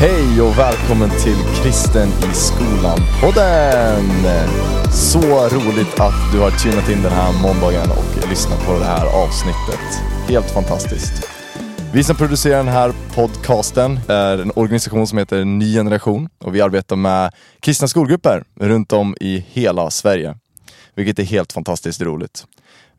Hej och välkommen till Kristen i skolan-podden! Så roligt att du har tunat in den här måndagen och lyssnat på det här avsnittet. Helt fantastiskt. Vi som producerar den här podcasten är en organisation som heter Ny Generation och vi arbetar med kristna skolgrupper runt om i hela Sverige. Vilket är helt fantastiskt roligt.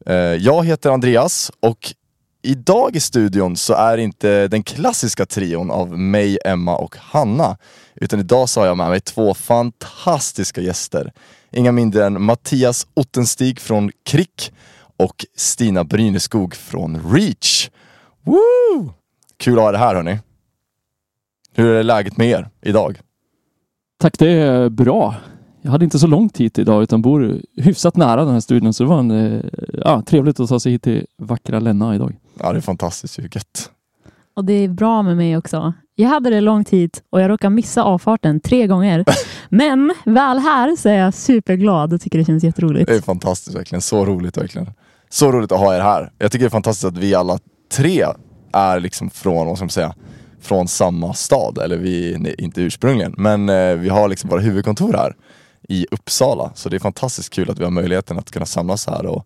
Eh, jag heter Andreas och Idag i studion så är det inte den klassiska trion av mig, Emma och Hanna. Utan idag så har jag med mig två fantastiska gäster. Inga mindre än Mattias Ottenstig från Krick och Stina Bryneskog från Reach. Woo! Kul att ha er här hörni. Hur är läget med er idag? Tack, det är bra. Jag hade inte så långt hit idag utan bor hyfsat nära den här studion så det var en, eh, ja, trevligt att ta sig hit till vackra Länna idag. Ja det är fantastiskt ju, gött. Och det är bra med mig också. Jag hade det långt hit och jag råkade missa avfarten tre gånger. Men väl här så är jag superglad och tycker det känns jätteroligt. Det är fantastiskt verkligen, så roligt verkligen. Så roligt att ha er här. Jag tycker det är fantastiskt att vi alla tre är liksom från, vad ska man säga, från samma stad. Eller vi, nej, inte ursprungligen, men eh, vi har liksom våra huvudkontor här i Uppsala. Så det är fantastiskt kul att vi har möjligheten att kunna samlas här och,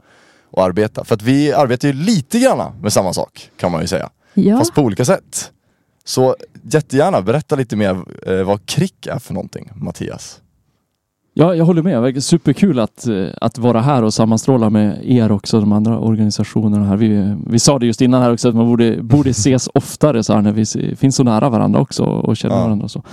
och arbeta. För att vi arbetar ju lite grann med samma sak kan man ju säga. Ja, Fast på olika sätt. Så jättegärna berätta lite mer eh, vad KRIK är för någonting, Mattias. Ja, jag håller med. Superkul att, eh, att vara här och sammanstråla med er också, de andra organisationerna här. Vi, vi sa det just innan här också att man borde, borde ses oftare så här när vi finns så nära varandra också och känner Ja. varandra. och Så.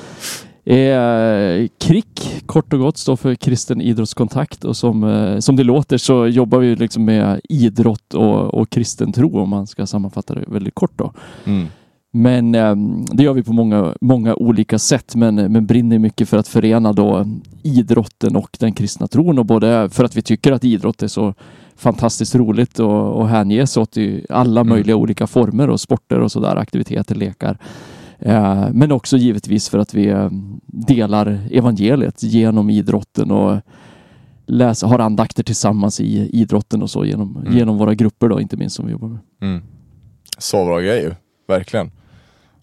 Eh, KRIK, kort och gott, står för Kristen idrottskontakt och som, eh, som det låter så jobbar vi liksom med idrott och, och kristen tro om man ska sammanfatta det väldigt kort. Då. Mm. Men eh, det gör vi på många, många olika sätt men, men brinner mycket för att förena då idrotten och den kristna tron och både för att vi tycker att idrott är så fantastiskt roligt och, och hänges åt i alla Mm. möjliga olika former och sporter och sådär, aktiviteter, lekar. Eh, men också givetvis för att vi eh, delar evangeliet genom idrotten och läser, har andakter tillsammans i idrotten och så genom, Mm. genom våra grupper då, inte minst som vi jobbar med. Mm. Så bra grej ju, verkligen.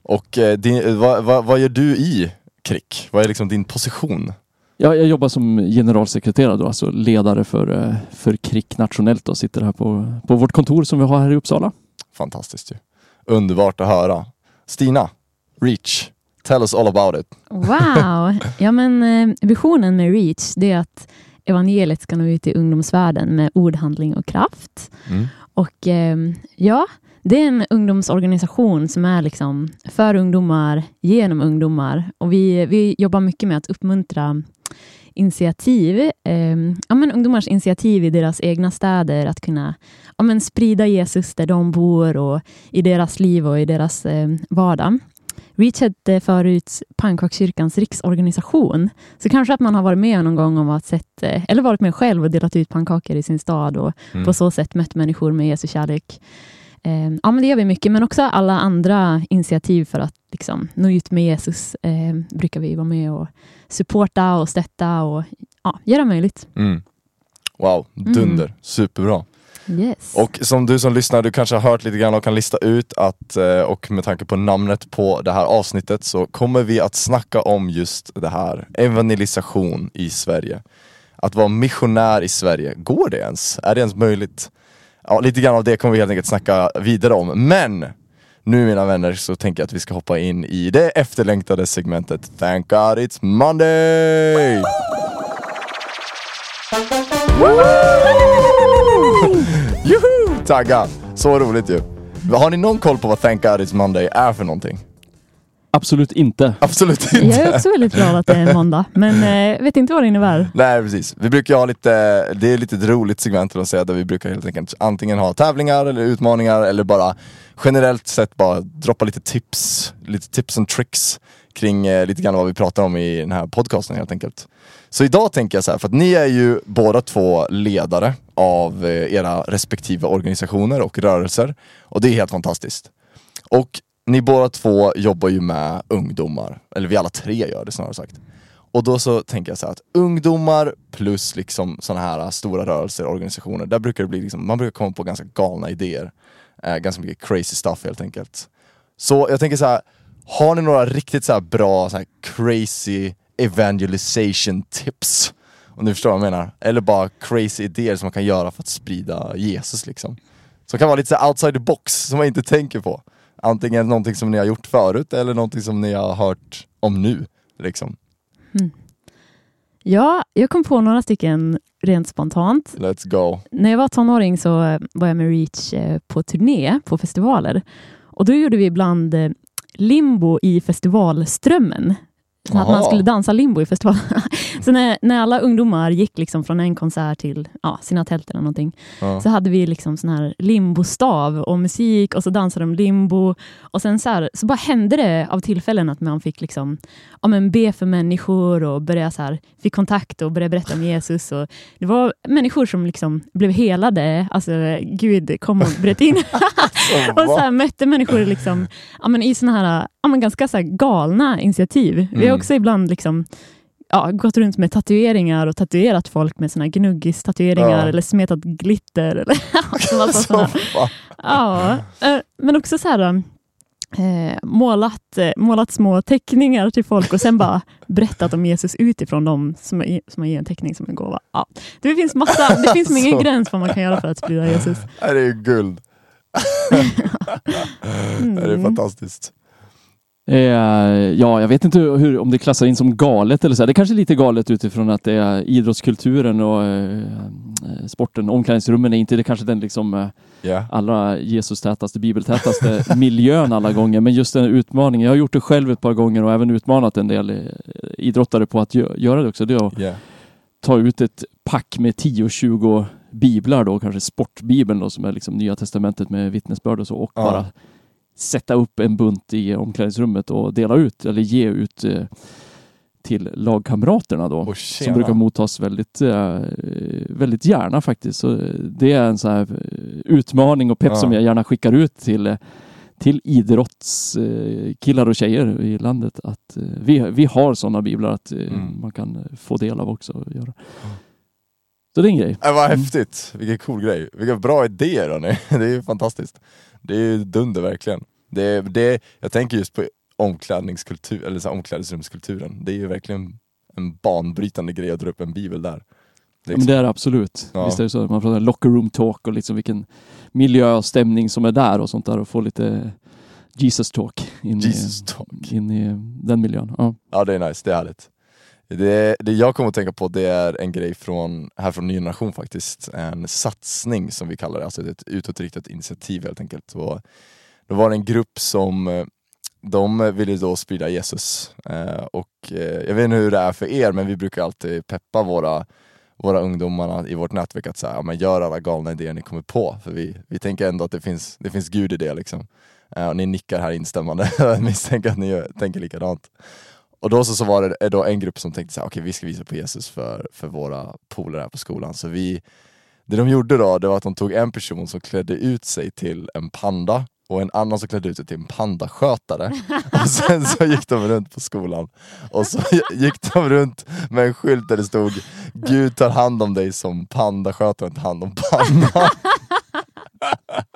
Och eh, din, eh, vad, vad, gör du i KRIK? Vad är liksom din position? Ja, jag jobbar som generalsekreterare då, alltså ledare för, för KRIK nationellt och sitter här på, på vårt kontor som vi har här i Uppsala. Fantastiskt ju. Underbart att höra. Stina, Reach, tell us all about it. wow! Ja, men eh, visionen med Reach det är att evangeliet ska nå ut i ungdomsvärlden med ord, handling och kraft. Mm. Och eh, ja, det är en ungdomsorganisation som är liksom för ungdomar, genom ungdomar. Och vi, vi jobbar mycket med att uppmuntra initiativ, eh, ja, men ungdomars initiativ i deras egna städer, att kunna ja, men sprida Jesus där de bor och i deras liv och i deras eh, vardag. Reach hette förut Pannkakskyrkans riksorganisation. Så kanske att man har varit med någon gång om att sett, eh, eller varit med själv och delat ut pannkakor i sin stad och Mm. på så sätt mött människor med Jesu kärlek. Eh, ja, men det gör vi mycket, men också alla andra initiativ för att liksom, nå ut med Jesus eh, brukar vi vara med och supporta och stötta och ja, göra möjligt. Mm. Wow, dunder. Superbra. Yes. Och som du som lyssnar, du kanske har hört lite grann och kan lista ut att, eh, och med tanke på namnet på det här avsnittet så kommer vi att snacka om just det här, evangelisation i Sverige. Att vara missionär i Sverige, går det ens? Är det ens möjligt? Ja, lite grann av det kommer vi helt enkelt snacka vidare om, men nu mina vänner så tänker jag att vi ska hoppa in i det efterlängtade segmentet Thank God It's Monday! Juhu! Tagga! Så roligt ju. Har ni någon koll på vad Thank God It's Monday är för någonting? Absolut inte. Absolut jag inte. är också väldigt glad att det är måndag, men eh, vet inte vad det innebär. Nej precis, vi brukar ha lite, det är lite ett roligt segment att säga där vi brukar helt enkelt antingen ha tävlingar eller utmaningar eller bara generellt sett bara droppa lite tips, lite tips and tricks kring eh, lite grann vad vi pratar om i den här podcasten helt enkelt. Så idag tänker jag så här, för att ni är ju båda två ledare av eh, era respektive organisationer och rörelser och det är helt fantastiskt. Och ni båda två jobbar ju med ungdomar, eller vi alla tre gör det snarare sagt. Och då så tänker jag så här att ungdomar plus liksom sådana här stora rörelser och organisationer, där brukar det bli liksom, man brukar komma på ganska galna idéer. Eh, ganska mycket crazy stuff helt enkelt. Så jag tänker så här, Har ni några riktigt så här bra, så här crazy evangelization tips? Om ni förstår vad jag menar. Eller bara crazy idéer som man kan göra för att sprida Jesus liksom. Som kan vara lite så här outside the box, som man inte tänker på. Antingen någonting som ni har gjort förut eller någonting som ni har hört om nu. Liksom. Ja, jag kom på några stycken rent spontant. Let's go. När jag var tonåring så eh, var jag med Reach eh, på turné på festivaler. Och då gjorde vi ibland eh, limbo i festivalströmmen. Så att man Aha. skulle dansa limbo i festivalen. så när, när alla ungdomar gick liksom från en konsert till ja, sina tält eller någonting, Ja. så hade vi liksom sån här limbostav och musik och så dansade de limbo. Och sen så, här, så bara hände det av tillfällen att man fick liksom, ja, men be för människor och börja så här, fick kontakt och började berätta om Jesus. Och det var människor som liksom blev helade, alltså Gud kom och bröt in. och så här, mötte människor liksom, ja, men i såna här, ja, men ganska så här galna initiativ. Vi Mm. Också ibland liksom, ja, gått runt med tatueringar och tatuerat folk med såna gnuggis-tatueringar Ja. eller smetat glitter. Eller, alltså. Ja, eh, men också så här, eh, målat, eh, målat små teckningar till folk och sen bara berättat om Jesus utifrån dem som, är- som man ger en teckning som en gåva. Ja. Det finns massa, det finns ingen gräns vad man kan göra för att sprida Jesus. Det är ju guld. Det är Mm. fantastiskt. Eh, ja, jag vet inte hur, om det klassar in som galet eller så. här. Det är kanske är lite galet utifrån att det är idrottskulturen och eh, eh, sporten. Omklädningsrummen är inte det kanske den liksom eh, Ja. allra Jesus-tätaste, bibeltätaste miljön alla gånger. Men just den utmaningen. Jag har gjort det själv ett par gånger och även utmanat en del eh, idrottare på att gö- göra det också. Det är att Ja. ta ut ett pack med 10-20 biblar då, kanske sportbibeln då som är liksom Nya Testamentet med vittnesbörd och så och Ja. bara sätta upp en bunt i omklädningsrummet och dela ut eller ge ut eh, till lagkamraterna då. Som brukar mottas väldigt, eh, väldigt gärna faktiskt. Så det är en sån här eh, utmaning och pepp Ja. som jag gärna skickar ut till, till idrottskillar och tjejer i landet. Att vi, vi har sådana biblar att Mm. man kan få del av också. Och göra. Så det är en grej. Äh, vad Mm. häftigt, vilken cool grej. Vilka bra idéer hörni. Det är fantastiskt. Det är ju dunder verkligen. Det, det, jag tänker just på omklädningskultur, eller så omklädningsrumskulturen. Det är ju verkligen en banbrytande grej att dra upp en bibel där. Ja, men det är det absolut. Ja. Visst är det så. Man pratar locker room talk och liksom vilken miljö och stämning som är där och sånt där och få lite Jesus talk in, Jesus i, talk. in i den miljön. Ja. Ja det är nice, det är härligt. Det, det jag kommer att tänka på det är en grej från, här från Ny Generation faktiskt. En satsning som vi kallar det, alltså ett utåtriktat initiativ helt enkelt. Och då var det en grupp som eh, de ville då sprida Jesus. Eh, och eh, jag vet inte hur det är för er, men vi brukar alltid peppa våra, våra ungdomarna i vårt nätverk att säga, ja, men gör alla galna idéer ni kommer på. För vi, vi tänker ändå att det finns, det finns Gud i det. Liksom. Och ni nickar här instämmande, jag misstänker att ni tänker likadant. Och då så, så var det då en grupp som tänkte så här, okej vi ska visa på Jesus för, för våra polare här på skolan. Så vi, det de gjorde då, det var att de tog en person som klädde ut sig till en panda och en annan som klädde ut sig till en pandaskötare. Och sen så gick de runt på skolan och så gick de runt med en skylt där det stod Gud tar hand om dig som pandaskötaren tar hand om pandan.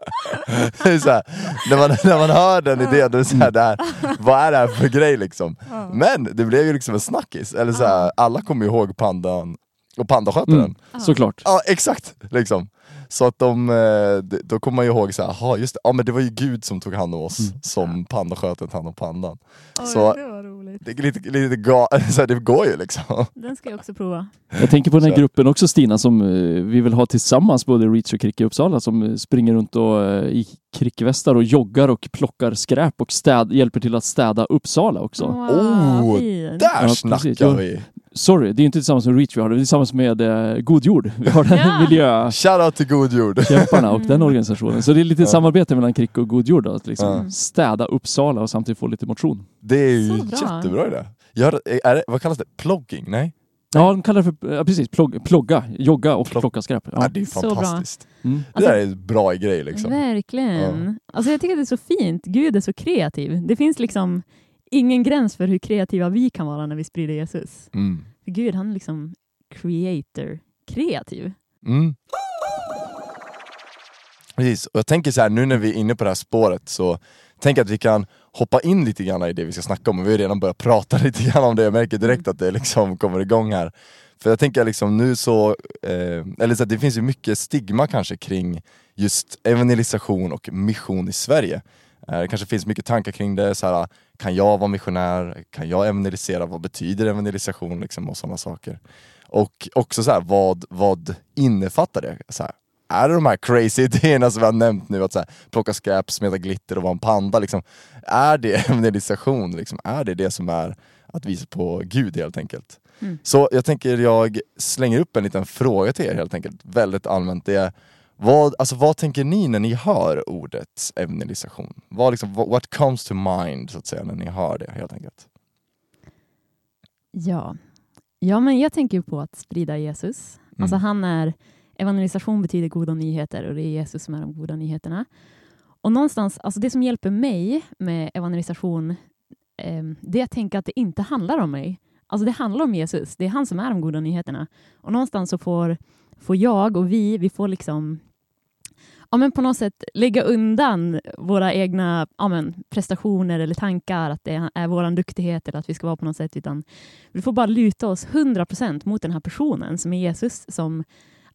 Det är så här, när, man, när man hör den idén, då är det så här, det här, vad är det här för grej liksom? Men det blev ju liksom en snackis, eller så här, alla kommer ju ihåg pandan och pandaskötaren. Mm, såklart. Ja exakt! Liksom. Så att de, eh, då kommer man ju ihåg så här, aha, just det, ja, men det var ju Gud som tog hand om oss Mm. som pandaskötaren tog hand om pandan. Oj, Så- det var roligt. Det, är lite, lite ga, så här, det går ju liksom. Den ska jag också prova. Jag tänker på den här Så- gruppen också Stina som eh, vi vill ha tillsammans, både Reach och Kricke i Uppsala som eh, springer runt och, eh, i krickvästar och joggar och plockar skräp och städ, hjälper till att städa Uppsala också. Wow, Oh, fint. Där Ja, snackar vi! Sorry, det är inte tillsammans med Reach vi har det, det är tillsammans med eh, God Jord. Vi har den Ja. miljökämparna Shoutout till God Jord! och den organisationen. Så det är lite Ja. samarbete mellan Kricke och God Jord då, att liksom Ja. städa Uppsala och samtidigt få lite motion. Det är ju Så bra. jättebra idé. Gör, är det, vad kallas det? Plogging? Nej? Ja, de kallar det för, ja, precis, plogg, plogga, jogga och Plock- plocka skräp. Ja. Ja. det är Så bra. fantastiskt. Mm. Det där är en bra grej liksom. Verkligen. Alltså jag tycker det är så fint. Gud är så kreativ. Det finns liksom ingen gräns för hur kreativa vi kan vara när vi sprider Jesus. Mm. För Gud han är liksom creator, kreativ. Mm. Precis, och jag tänker så här nu när vi är inne på det här spåret så tänk att vi kan hoppa in lite grann i det vi ska snacka om, och vi har redan börjat prata lite grann om det, jag märker direkt att det liksom kommer igång här. För jag tänker liksom nu så, eh, eller så att det finns ju mycket stigma kanske kring just evangelisation och mission i Sverige. Eh, det kanske finns mycket tankar kring det, så här, kan jag vara missionär? Kan jag evangelisera? Vad betyder evangelisation? Liksom, och sådana saker. Och också så här, vad, vad innefattar det? Så här, är det de här crazy idéerna som vi har nämnt nu, att så här, plocka skräp, smeta glitter och vara en panda? Liksom, är det evangelisation? Liksom, är det det som är att visa på Gud helt enkelt? Mm. Så jag tänker jag slänger upp en liten fråga till er helt enkelt, väldigt allmänt. Det är, vad, alltså, vad tänker ni när ni hör ordet evangelisation? Vad liksom, what- comes to mind så att säga när ni hör det helt enkelt? Ja. ja, men jag tänker på att sprida Jesus. Mm. Alltså han är, evangelisation betyder goda nyheter och det är Jesus som är de goda nyheterna. Och någonstans, alltså det som hjälper mig med evangelisation, eh, det är att tänka att det inte handlar om mig. Alltså det handlar om Jesus, det är han som är de goda nyheterna. Och någonstans så får, får jag och vi, vi får liksom ja, men på något sätt lägga undan våra egna ja, men, prestationer eller tankar, att det är vår duktighet eller att vi ska vara på något sätt, utan vi får bara luta oss 100% mot den här personen som är Jesus, som,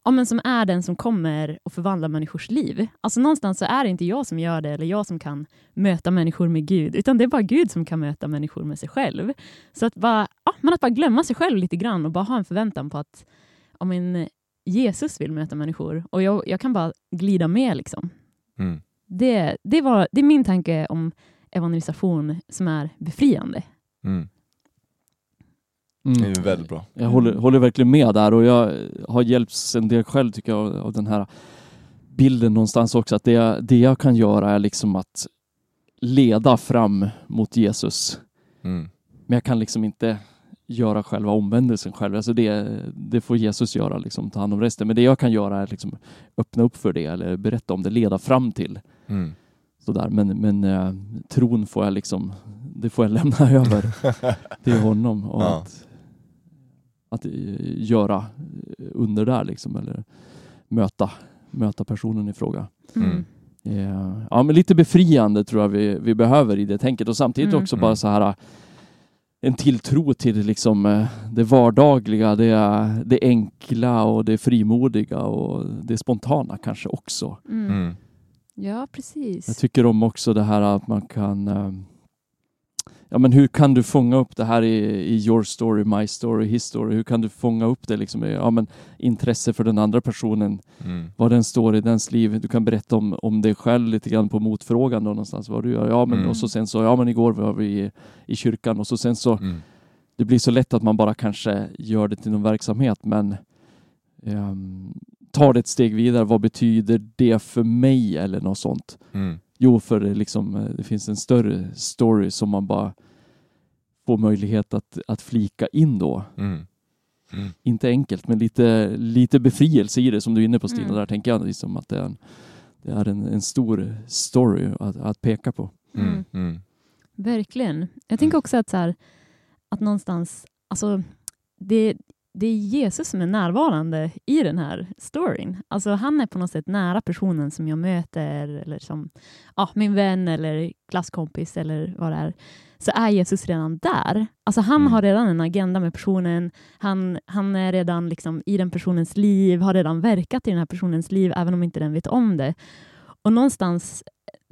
ja, men som är den som kommer och förvandlar människors liv. Alltså någonstans så är det inte jag som gör det, eller jag som kan möta människor med Gud, utan det är bara Gud som kan möta människor med sig själv. Så att bara, ja, men att bara glömma sig själv lite grann och bara ha en förväntan på att ja, men, Jesus vill möta människor och jag, jag kan bara glida med. Liksom. Mm. Det, det, var, det är min tanke om evangelisation som är befriande. Mm. Mm. Det är väldigt bra. Jag håller, håller verkligen med där och jag har hjälpts en del själv tycker jag av den här bilden någonstans också att det, jag- det jag kan göra är liksom att leda fram mot Jesus. Mm. Men jag kan liksom inte göra själva omvändelsen själv. Alltså det, det får Jesus göra, liksom, ta hand om resten. Men det jag kan göra är liksom öppna upp för det eller berätta om det, leda fram till. Mm. Sådär. Men, men eh, tron får jag liksom, det får jag lämna över till honom. Och Ja. att, att eh, göra under där liksom, eller möta, möta personen i fråga. Mm. Eh, Ja, men lite befriande tror jag vi, vi behöver i det tänket och samtidigt Mm. också Mm. bara så här en tilltro till liksom eh, det vardagliga, det, det enkla och det frimodiga och det spontana kanske också. Mm. Mm. Ja, precis. Jag tycker om också det här att man kan eh, Ja men hur kan du fånga upp det här i, i your story, my story, his story? Hur kan du fånga upp det liksom ja, men intresse för den andra personen? Mm. Vad den står i dens liv. Du kan berätta om, om dig själv lite grann på motfrågan då någonstans. Vad du gör. Ja men Mm. och så sen så, ja men igår var vi i, i kyrkan och så sen så Mm. det blir så lätt att man bara kanske gör det till någon verksamhet men ehm, tar det ett steg vidare. Vad betyder det för mig eller något sånt? Mm. Jo, för det, liksom, eh, det finns en större story som man bara får möjlighet att, att flika in då. Mm. Mm. Inte enkelt, men lite, lite befrielse i det som du är inne på Stina. Mm. Där tänker jag liksom att det är en, det är en, en stor story att, att peka på. Mm. Mm. Mm. Verkligen. Jag tänker också att, så här, att någonstans, alltså, det, det är Jesus som är närvarande i den här storyn. Alltså, han är på något sätt nära personen som jag möter, eller som ja, min vän eller klasskompis eller vad det är. Så är Jesus redan där. Alltså, han Mm. har redan en agenda med personen. Han, han är redan liksom i den personens liv, har redan verkat i den här personens liv, även om inte den vet om det. Och någonstans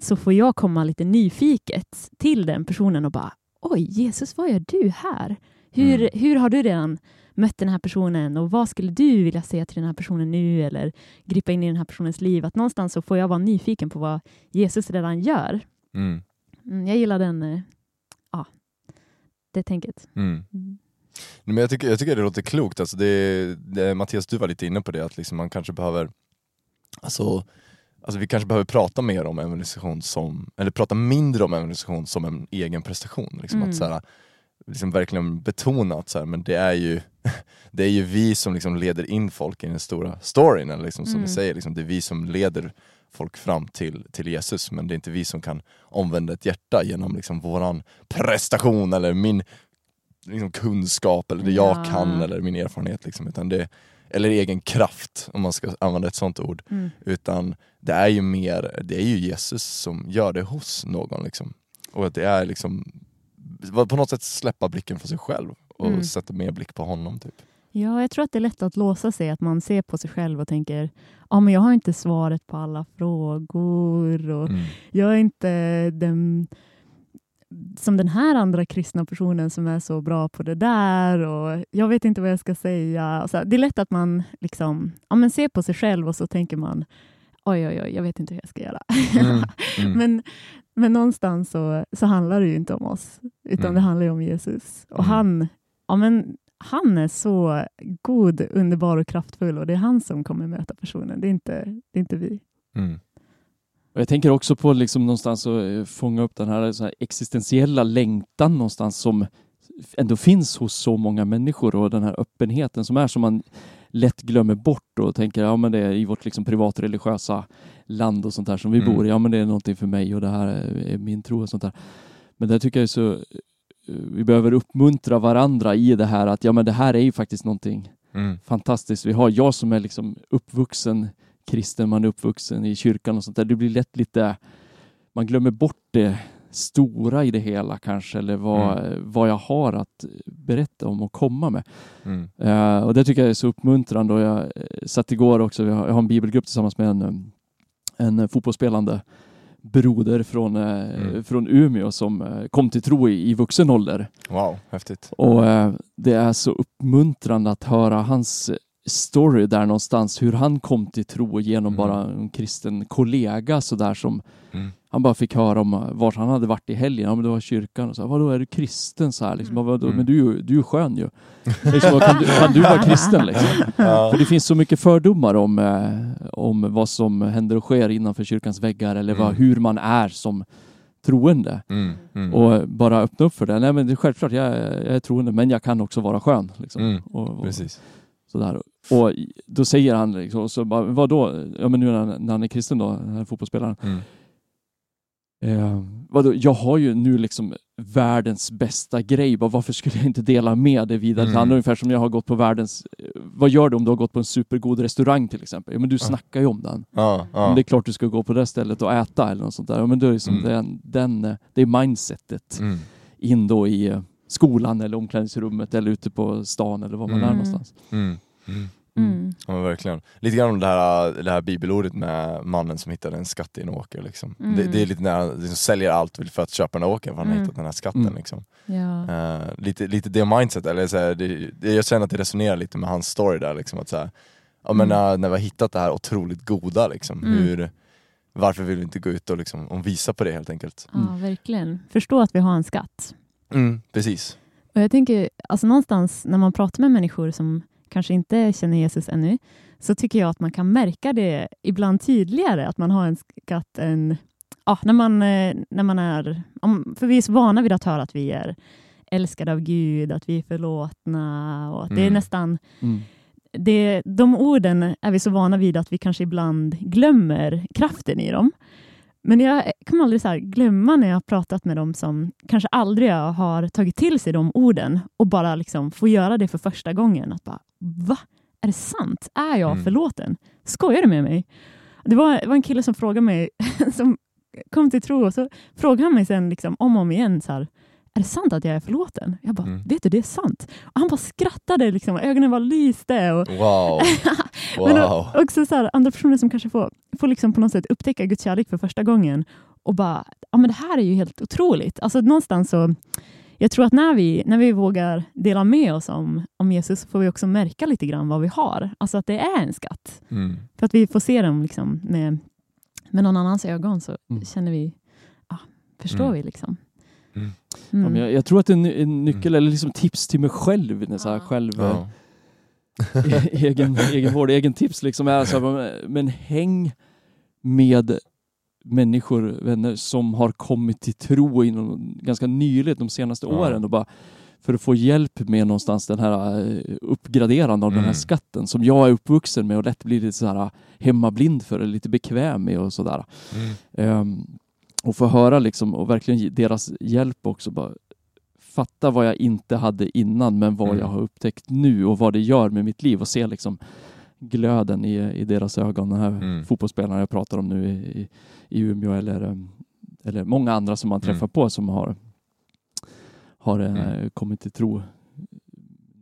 så får jag komma lite nyfiket till den personen och bara oj, Jesus, vad gör du här? Hur, Mm. hur har du redan mött den här personen och vad skulle du vilja säga till den här personen nu eller gripa in i den här personens liv? Att någonstans så får jag vara nyfiken på vad Jesus redan gör. Mm. Mm, jag gillar den, eh, ja, det tänket. Mm. Mm. Men jag, tycker, jag tycker det låter klokt, alltså det, det, Mattias du var lite inne på det, att liksom man kanske behöver Alltså, alltså vi kanske behöver prata mer om evangelisation som, eller prata mindre om evangelisation som en egen prestation. Liksom Mm. att så här, liksom verkligen betona att så här, men det är ju det är ju vi som liksom leder in folk i den stora storyn, eller liksom, som Mm. säger, liksom, det är vi som leder folk fram till, till Jesus, men det är inte vi som kan omvända ett hjärta genom liksom våran prestation eller min liksom, kunskap eller det jag Ja. kan eller min erfarenhet. Liksom, utan det, eller egen kraft, om man ska använda ett sånt ord. Mm. Utan det är ju mer, det är ju Jesus som gör det hos någon. Liksom. Och att det är liksom, på något sätt släppa blicken för sig själv och Mm. sätta mer blick på honom. Typ. Ja, jag tror att det är lätt att låsa sig, att man ser på sig själv och tänker ja, men jag har inte svaret på alla frågor och Mm. jag är inte den som den här andra kristna personen som är så bra på det där och jag vet inte vad jag ska säga. Så det är lätt att man liksom, ja, men ser på sig själv och så tänker man oj, oj, oj, jag vet inte hur jag ska göra. Mm. Mm. men, men någonstans så, så handlar det ju inte om oss, utan Mm. det handlar ju om Jesus. Och Mm. han, ja, men, han är så god, underbar och kraftfull och det är han som kommer möta personen. Det är inte, det är inte vi. Mm. Och jag tänker också på liksom någonstans att eh, fånga upp den här, så här existentiella längtan någonstans som ändå finns hos så många människor och den här öppenheten som är som man lätt glömmer bort och tänker ja men det är i vårt liksom privatreligiösa land och sånt där som vi Mm. bor i. Ja men det är någonting för mig och det här är min tro och sånt där. Men det tycker jag är så eh, vi behöver uppmuntra varandra i det här att ja men det här är ju faktiskt någonting Mm. fantastiskt vi har. Jag som är liksom uppvuxen kristen, man är uppvuxen i kyrkan och sånt där. Det blir lätt lite, man glömmer bort det stora i det hela kanske, eller vad, vad jag har att berätta om och komma med. Mm. Eh, och det tycker jag är så uppmuntrande och jag uh, satt igår också, jag har, jag har en bibelgrupp tillsammans med en, um, en fotbollsspelande broder från, eh, Mm. från Umeå som eh, kom till tro i, i vuxen ålder. Wow, häftigt. Och eh, det är så uppmuntrande att höra hans story där någonstans, hur han kom till tro genom Mm. bara en kristen kollega sådär som Mm. han bara fick höra om eh, vart han hade varit i helgen. Ja men det var kyrkan och så här, vadå är du kristen så här liksom? Mm. Vadå? Mm. Men du, du är ju skön ju. liksom, kan, du, kan du vara kristen liksom? Ja. För det finns så mycket fördomar om, eh, om vad som händer och sker innanför kyrkans väggar eller vad, Mm. hur man är som troende. Mm. Mm. Och bara öppna upp för det. Nej men det är självklart, jag, är- jag är troende men jag kan också vara skön. Liksom. Mm. Och, och, Precis. Sådär. och då säger han, liksom, och så bara, vadå, ja men nu när, han- när han är kristen då, den här fotbollsspelaren. Mm. Eh, vadå, jag har ju nu liksom världens bästa grej, bara, varför skulle jag inte dela med det vidare till Mm. andra? Ungefär som jag har gått på världens, eh, vad gör du om du har gått på en supergod restaurang till exempel? Ja men du snackar ju om den. Ja, ja. Men det är klart du ska gå på det stället och äta eller något sånt där. Ja, men då är det, som Mm. den, den, eh, det är mindsetet Mm. in då i eh, skolan eller omklädningsrummet eller ute på stan eller var man är Mm. någonstans. Mm. Mm. Mm. Ja men verkligen. Lite grann om det här, det här bibelordet med mannen som hittade en skatt i en åker. Liksom. Mm. Det, det är lite när han liksom säljer allt för att köpa den här åkern för han har Mm. hittat den här skatten. Mm. Liksom. Ja. Eh, lite, lite det mindset, eller så här, det, jag känner att det resonerar lite med hans story där. Liksom, att så här, ja, men Mm. när, när vi har hittat det här otroligt goda, liksom, Mm. hur, varför vill vi inte gå ut och, liksom, och visa på det helt enkelt? ja, verkligen. Förstå att vi har en skatt. Mm, precis. Och jag tänker, alltså någonstans när man pratar med människor som kanske inte känner Jesus ännu, så tycker jag att man kan märka det ibland tydligare, att man har en skatt än ja, när, man, eh, när man är... För vi är så vana vid att höra att vi är älskade av Gud, att vi är förlåtna och att det är Mm. nästan... Mm. Det, de orden är vi så vana vid att vi kanske ibland glömmer kraften i dem. Men jag kommer aldrig så glömma när jag har pratat med dem som kanske aldrig har tagit till sig de orden och bara liksom får göra det för första gången. Att bara, va? Är det sant? Är jag Mm. förlåten? Skojar du med mig? Det var, det var en kille som frågade mig, som kom till tro och så frågade han mig sen liksom, om och om igen så här, är det sant att jag är förlåten? Jag bara, Mm. vet du, det är sant. Och han bara skrattade, liksom, ögonen var lyste. Och, Wow. men wow. också så här, andra personer som kanske får, får liksom på något sätt upptäcka Guds kärlek för första gången och bara, ja men det här är ju helt otroligt. Alltså någonstans så, jag tror att när vi, när vi vågar dela med oss om, om Jesus så får vi också märka lite grann vad vi har. Alltså att det är en skatt. Mm. För att vi får se dem liksom med, med någon annans ögon så Mm. känner vi, ja, förstår Mm. vi liksom. Mm. Ja, men jag, jag tror att en, en nyckel, eller liksom tips till mig själv, när så här, själv Mm. Ja. egen, egen vård, egen tips liksom är så här, men häng med människor, vänner som har kommit till tro inom ganska nyligt de senaste Ja. åren och bara för att få hjälp med någonstans den här eh, uppgraderande av den här Mm. skatten som jag är uppvuxen med och lätt blir lite så här hemmablind för eller lite bekväm med och sådär. Mm. Ehm, och få höra liksom och verkligen ge deras hjälp också. Bara fatta vad jag inte hade innan men vad Mm. jag har upptäckt nu och vad det gör med mitt liv och se liksom glöden i, i deras ögon. Den här Mm. fotbollsspelaren jag pratar om nu i, i, i Umeå eller um, eller många andra som man Mm. träffar på som har, har eh, Mm. kommit till tro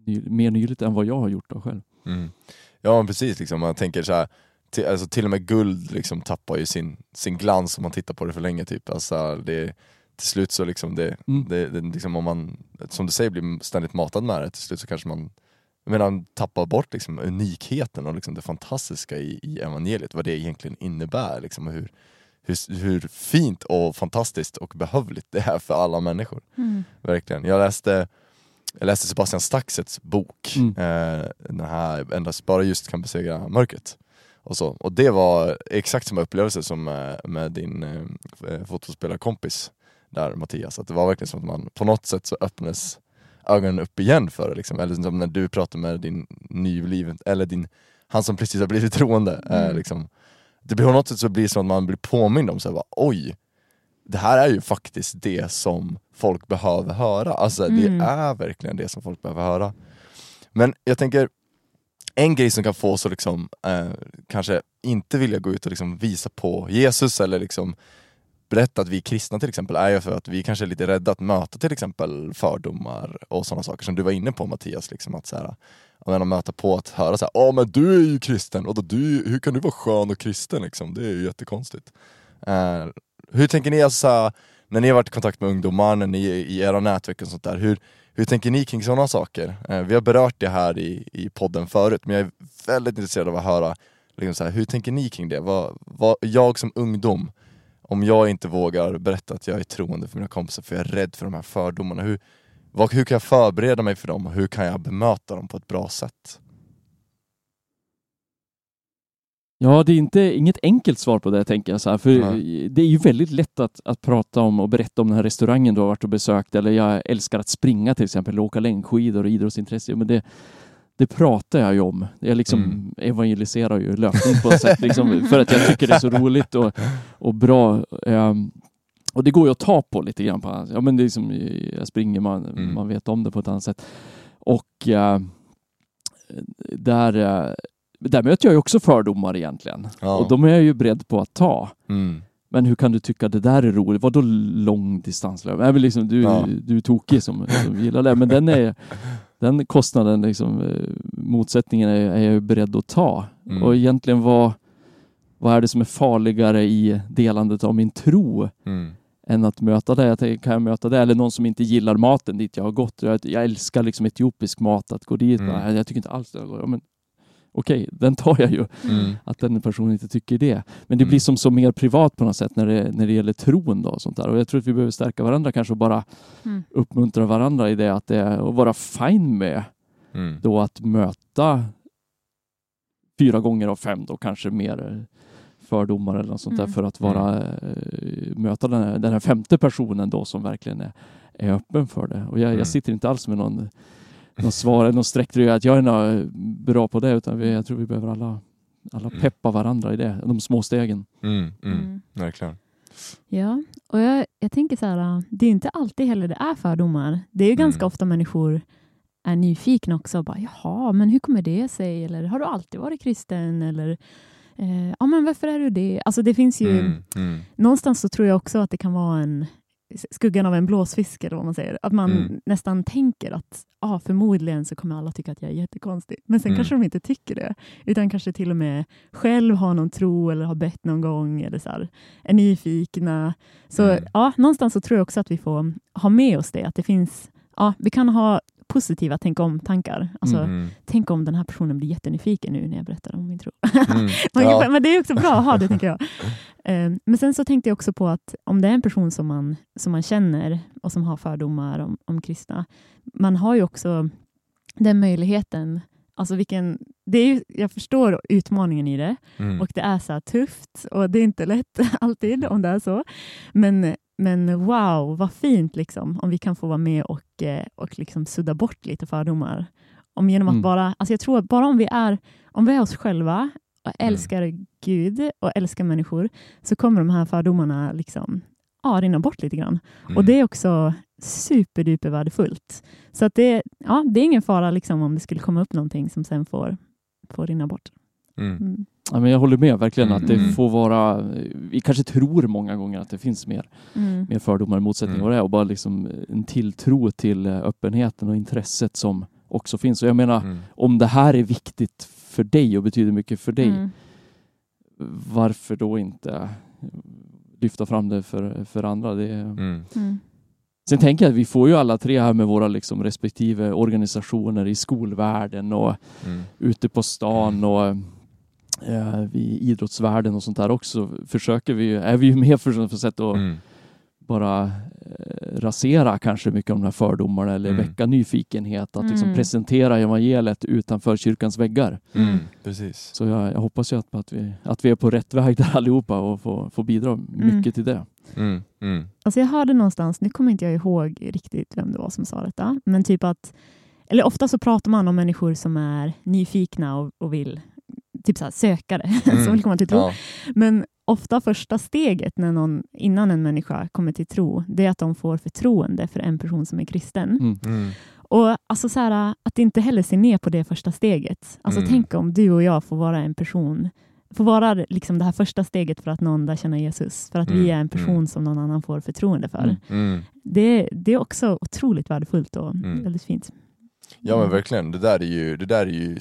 ny, mer nyligt än vad jag har gjort då själv. Mm. Ja precis, liksom, man tänker så här, till, alltså, till och med guld liksom, tappar ju sin, sin glans om man tittar på det för länge. Typ. Alltså, det, till slut så liksom, det, Mm. det, det, liksom, om man, som du säger, blir ständigt matad med det, till slut så kanske man menar, tappar bort liksom, unikheten och liksom, det fantastiska i, i evangeliet, vad det egentligen innebär. Liksom, och hur, hur, hur fint och fantastiskt och behövligt det är för alla människor. Mm. Verkligen. Jag läste, jag läste Sebastian Staxets bok, Mm. eh, den här Endast bara just kan besegra mörkret. Och, så. och det var exakt samma upplevelse som med, med din eh, fotbollsspelarkompis där Mattias, att det var verkligen som att man på något sätt så öppnades ögonen upp igen för det. Liksom. Eller som när du pratar med din nybliven, eller din, han som precis har blivit troende. Eh, Mm. liksom. Det blir på något sätt så blir det som att man blir påmind om så här, bara, oj, det här är ju faktiskt det som folk behöver höra. Alltså Mm. det är verkligen det som folk behöver höra. Men jag tänker, en grej som kan få oss att liksom, eh, kanske inte vilja gå ut och liksom visa på Jesus eller liksom berätta att vi är kristna till exempel, är ju för att vi kanske är lite rädda att möta till exempel fördomar och sådana saker som du var inne på Mattias. Liksom, att så här, jag möta på att höra så här, men du är ju kristen, och då du, hur kan du vara skön och kristen liksom? Det är ju jättekonstigt. Eh, hur tänker ni, alltså, när ni har varit i kontakt med ungdomar, när ni i era nätverk och sånt där, hur, hur tänker ni kring sådana saker? Eh, vi har berört det här i, i podden förut, men jag är väldigt intresserad av att höra, liksom så här, hur tänker ni kring det? Vad, vad, jag som ungdom, om jag inte vågar berätta att jag är troende för mina kompisar för jag är rädd för de här fördomarna, hur, vad, hur kan jag förbereda mig för dem och hur kan jag bemöta dem på ett bra sätt? Ja, det är inte, inget enkelt svar på det tänker jag. Så här, för Nej. Det är ju väldigt lätt att, att prata om och berätta om den här restaurangen du har varit och besökt. Eller jag älskar att springa till exempel, åka längdskidor och idrottsintresse. Men det, det pratar jag ju om. Jag liksom Mm. evangeliserar ju löpning på ett sätt. Liksom, för att jag tycker det är så roligt och, och bra. Ehm, och det går ju att ta på lite grann. På, ja, men det är liksom, jag springer, man, Mm. man vet om det på ett annat sätt. Och eh, där, eh, där möter jag ju också fördomar egentligen. Ja. Och de är jag ju beredd på att ta. Mm. Men hur kan du tycka det där är roligt? Vadå lång distanslöp? Nej, men liksom, du, Ja. du är tokig som, som gillar det. Men den, är, den kostnaden, liksom, eh, motsättningen är, är jag ju beredd att ta. Mm. Och egentligen vad, vad är det som är farligare i delandet av min tro Mm. än att möta det? Jag tänker, kan jag möta det? Eller någon som inte gillar maten dit jag har gått. Jag, jag älskar liksom etiopisk mat, att gå dit. Mm. Nej, jag tycker inte alls det. Men, Okej, den tar jag ju Mm. att den personen inte tycker det. Men det Mm. blir som så mer privat på något sätt när det, när det gäller tron då och sånt där. Och jag tror att vi behöver stärka varandra kanske och bara Mm. uppmuntra varandra i det att det och vara fine med Mm. då att möta fyra gånger av fem då kanske mer fördomar eller något sånt där Mm. för att vara eh, möta den här, den här femte personen då som verkligen är, är öppen för det. Och jag, Mm. jag sitter inte alls med någon, någon svar någon sträcktröja att jag är nå- bra på det utan vi, jag tror vi behöver alla, alla Mm. peppa varandra i det, de små stegen. Mm. Mm. Mm. Verkligen. Ja, och jag, jag tänker så här, det är inte alltid heller det är fördomar. Det är ju ganska Mm. ofta människor är nyfikna också. och Bara, Jaha, men hur kommer det sig? Eller har du alltid varit kristen? Eller eh, ja, men varför är du det? Alltså det finns ju, Mm. Mm. någonstans så tror jag också att det kan vara en skuggan av en blåsfisk eller vad man säger. Att man Mm. nästan tänker att ah, förmodligen så kommer alla tycka att jag är jättekonstig. Men sen Mm. kanske de inte tycker det. Utan kanske till och med själv har någon tro eller har bett någon gång eller så här, är nyfikna. Så Mm. ja, någonstans så tror jag också att vi får ha med oss det. Att det finns, ja, vi kan ha positiva tänk om-tankar. Alltså, Mm. Tänk om den här personen blir jättenyfiken nu när jag berättar om min tro. Mm. Ja. Men det är också bra att ha det, tänker jag. Eh, Men sen så tänkte jag också på att om det är en person som man, som man känner och som har fördomar om, om kristna, man har ju också den möjligheten Alltså vilken, det är ju, jag förstår utmaningen i det Mm. och det är så här tufft och det är inte lätt alltid om det är så. Men, men wow, vad fint liksom om vi kan få vara med och, eh, och liksom sudda bort lite fördomar. Om genom att Mm. bara, alltså jag tror att bara om vi är, om vi är oss själva och Mm. älskar Gud och älskar människor så kommer de här fördomarna liksom, ja, rinna bort lite grann. Mm. Och det är också superduper värdefullt. Så att det, ja, det är ingen fara liksom om det skulle komma upp någonting som sen får, får rinna bort. Mm. Mm. Ja, men jag håller med verkligen att det Mm. får vara, vi kanske tror många gånger att det finns mer, Mm. mer fördomar och motsättningar Mm. och det är och bara liksom en tilltro till eh, öppenheten och intresset som också finns. Och jag menar, Mm. om det här är viktigt för dig och betyder mycket för dig, Mm. varför då inte lyfta fram det för, för andra? Det. Mm. Mm. Sen tänker jag att vi får ju alla tre här med våra liksom respektive organisationer i skolvärlden och Mm. ute på stan och vi i idrottsvärlden och sånt där också försöker vi, är vi ju med för, för sätt att Mm. bara eh, rasera kanske mycket av de här fördomarna eller Mm. väcka nyfikenhet, att liksom Mm. presentera evangeliet utanför kyrkans väggar. Mm. Precis. Så jag, jag hoppas ju att, att, vi, att vi är på rätt väg där allihopa och får, får bidra mycket till det. Mm. Mm. Alltså jag hörde någonstans, nu kommer inte jag ihåg riktigt vem det var som sa detta, men typ att, eller ofta så pratar man om människor som är nyfikna och, och vill typ så här, sökare, Mm. som vill komma till tro. Ja. Men ofta första steget när någon, innan en människa kommer till tro, det är att de får förtroende för en person som är kristen. Mm. Mm. Och alltså så här, att inte heller se ner på det första steget. Alltså Mm. tänk om du och jag får vara en person, får vara liksom det här första steget för att någon lär känna Jesus, för att vi Mm. är en person Mm. som någon annan får förtroende för. Mm. Mm. Det, det är också otroligt värdefullt och Mm. väldigt fint. Ja men verkligen, det där är ju, det där är ju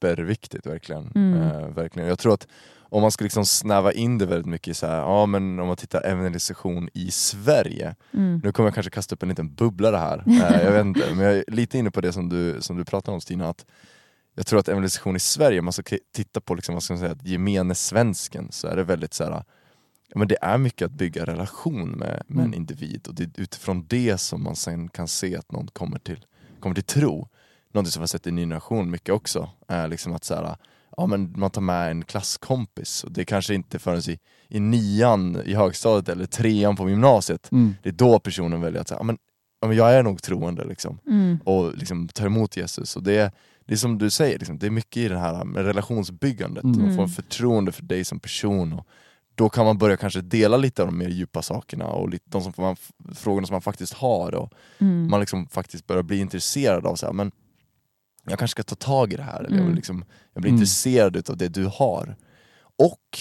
superviktigt verkligen. Mm. Eh, verkligen. Jag tror att om man ska liksom snäva in det väldigt mycket så här, ja men om man tittar evangelisation i Sverige, Mm. nu kommer jag kanske kasta upp en liten bubblare här, eh, jag vet inte, men jag är lite inne på det som du, som du pratade om Stina, att jag tror att evangelisation i Sverige, om man ska titta på liksom, vad ska man säga, gemene svensken så är det väldigt så här, ja, men det är mycket att bygga relation med, med en Mm. individ och det är utifrån det som man sen kan se att någon kommer till, kommer till tro. Någonting som jag har sett i Ny Generation mycket också, är liksom att så här, ja, men man tar med en klasskompis och det är kanske inte förrän i, i nian i högstadiet eller trean på gymnasiet, Mm. det är då personen väljer att säga, ja, men, ja, men jag är nog troende liksom Mm. och liksom tar emot Jesus. Och det, är, det är som du säger, liksom, det är mycket i det här med relationsbyggandet. Mm. Man får en förtroende för dig som person. Och då kan man börja kanske dela lite av de mer djupa sakerna och lite, de som man, frågorna som man faktiskt har. Och Mm. Man liksom faktiskt börjar bli intresserad av så här, men jag kanske ska ta tag i det här. Eller jag, Mm. vill liksom, jag blir Mm. intresserad av det du har. Och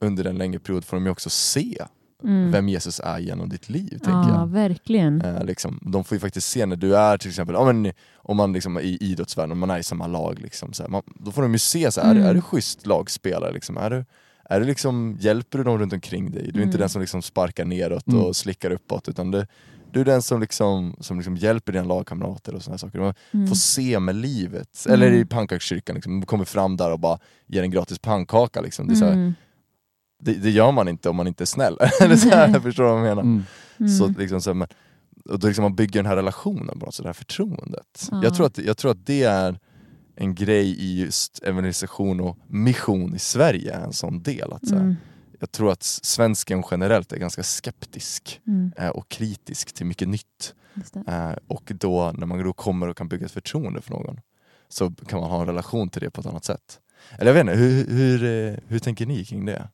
under en längre period får de ju också se Mm. vem Jesus är genom ditt liv. tänker Ja, jag. verkligen. Eh, liksom, de får ju faktiskt se när du är till exempel, ja, men, om man liksom är i idrottsvärlden, om man är i samma lag, liksom, så här, man, då får de ju se, så här, Mm. är, är du schysst lagspelare? Liksom, är du, är du liksom, hjälper du dem runt omkring dig? Du är inte Mm. den som liksom sparkar neråt Mm. och slickar uppåt, utan du, du är den som, liksom, som liksom hjälper dina lagkamrater och sådana saker. Man Mm. får se med livet. Mm. Eller i pannkakskyrkan, liksom, kommer fram där och bara ger en gratis pannkaka. Liksom. Det, är så här, Mm. det, det gör man inte om man inte är snäll. Eller så här, Nej. förstår du vad jag menar? Mm. Mm. Så liksom, så här, men, och då liksom man bygger den här relationen något sätt, det här förtroendet. Ja. Jag, tror att, jag tror att det är en grej i just evangelisation och mission i Sverige, en sån del. Att, så här, Mm. Jag tror att svensken generellt är ganska skeptisk Mm. eh, och kritisk till mycket nytt. Eh, och då när man då kommer och kan bygga ett förtroende för någon så kan man ha en relation till det på ett annat sätt. Eller jag vet inte, hur, hur, eh, hur tänker ni kring det?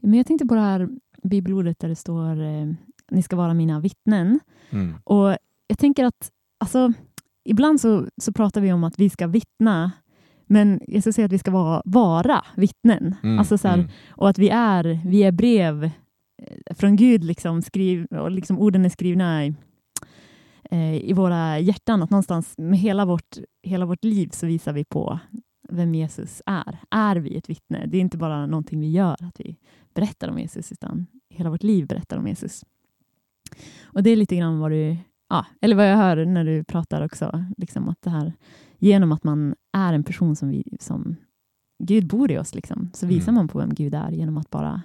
Men jag tänkte på det här bibelordet där det står eh, ni ska vara mina vittnen. Mm. Och jag tänker att alltså, ibland så, så pratar vi om att vi ska vittna, men jag ska säga att vi ska vara, vara vittnen. Mm. Alltså så här, mm. Och att vi är, vi är brev eh, från Gud, liksom, skriv, och liksom orden är skrivna i, eh, i våra hjärtan. Att någonstans med hela vårt, hela vårt liv så visar vi på vem Jesus är. Är vi ett vittne? Det är inte bara någonting vi gör, att vi berättar om Jesus, utan hela vårt liv berättar om Jesus. Och det är lite grann vad du, ja, eller vad jag hör när du pratar också, liksom att det här, genom att man är en person som, vi, som Gud bor i oss, liksom, så visar Mm. man på vem Gud är genom att bara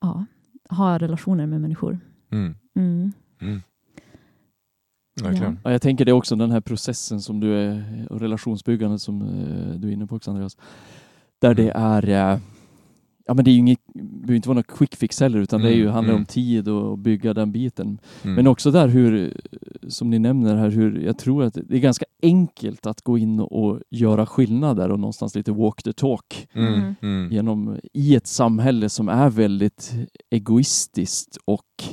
ja, ha relationer med människor. Mm. Mm. Mm. Verkligen. Ja, jag tänker det också, den här processen som du är, och relationsbyggandet som eh, du är inne på också Andreas. Där det Mm. är, eh, ja men det är ju inget, behöver inte vara något quick fix heller utan det är ju, Mm, handlar om mm. tid och bygga den biten. Mm. Men också där hur, som ni nämner här, hur jag tror att det är ganska enkelt att gå in och göra skillnader och någonstans lite walk the talk Mm. Mm. Mm. genom, i ett samhälle som är väldigt egoistiskt och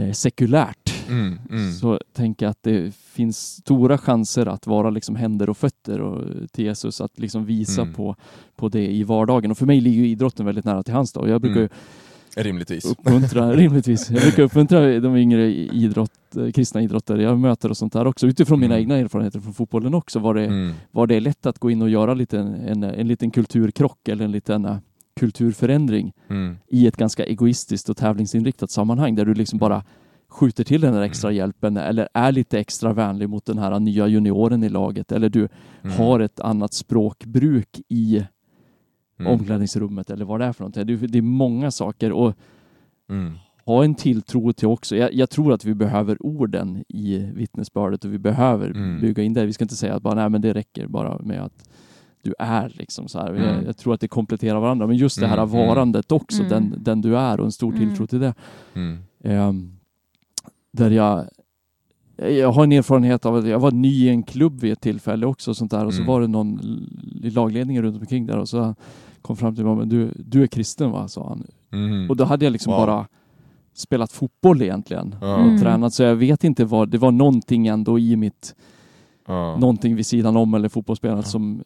eh, sekulärt Mm, mm. så tänker jag att det finns stora chanser att vara liksom händer och fötter och, till Jesus, att liksom visa Mm. på, på det i vardagen. Och för mig ligger idrotten väldigt nära till hands då. Jag brukar ju Rimligtvis. uppmuntra, rimligtvis, jag brukar uppmuntra de yngre idrott, eh, kristna idrottare jag möter och sånt där också. Utifrån mina Mm. egna erfarenheter från fotbollen också var det, Mm. var det lätt att gå in och göra lite, en, en liten kulturkrock eller en liten eh, kulturförändring Mm. i ett ganska egoistiskt och tävlingsinriktat sammanhang där du liksom bara skjuter till den där extra Mm. hjälpen eller är lite extra vänlig mot den här nya junioren i laget eller du Mm. har ett annat språkbruk i Mm. omklädningsrummet eller vad det är för någonting. Det är, många saker och Mm. ha en tilltro till också. Jag, jag tror att vi behöver orden i vittnesbördet och vi behöver Mm. bygga in det. Vi ska inte säga att bara, nej, men det räcker bara med att du är liksom så här. Mm. Jag, jag tror att det kompletterar varandra. Men just det här Mm, mm. varandet också, Mm. den, den du är och en stor Mm. tilltro till det. Mm. Ehm, där jag jag har en erfarenhet av att jag var ny i en klubb vid ett tillfälle också sånt där och så var det någon i lagledningen runt omkring där och så kom fram till mig men du, du är kristen va? sa han. Mm. Och då hade jag liksom Wow. bara spelat fotboll egentligen och tränat så jag vet inte vad, det var någonting ändå i mitt, någonting vid sidan om eller fotbollsspelandet Ja. som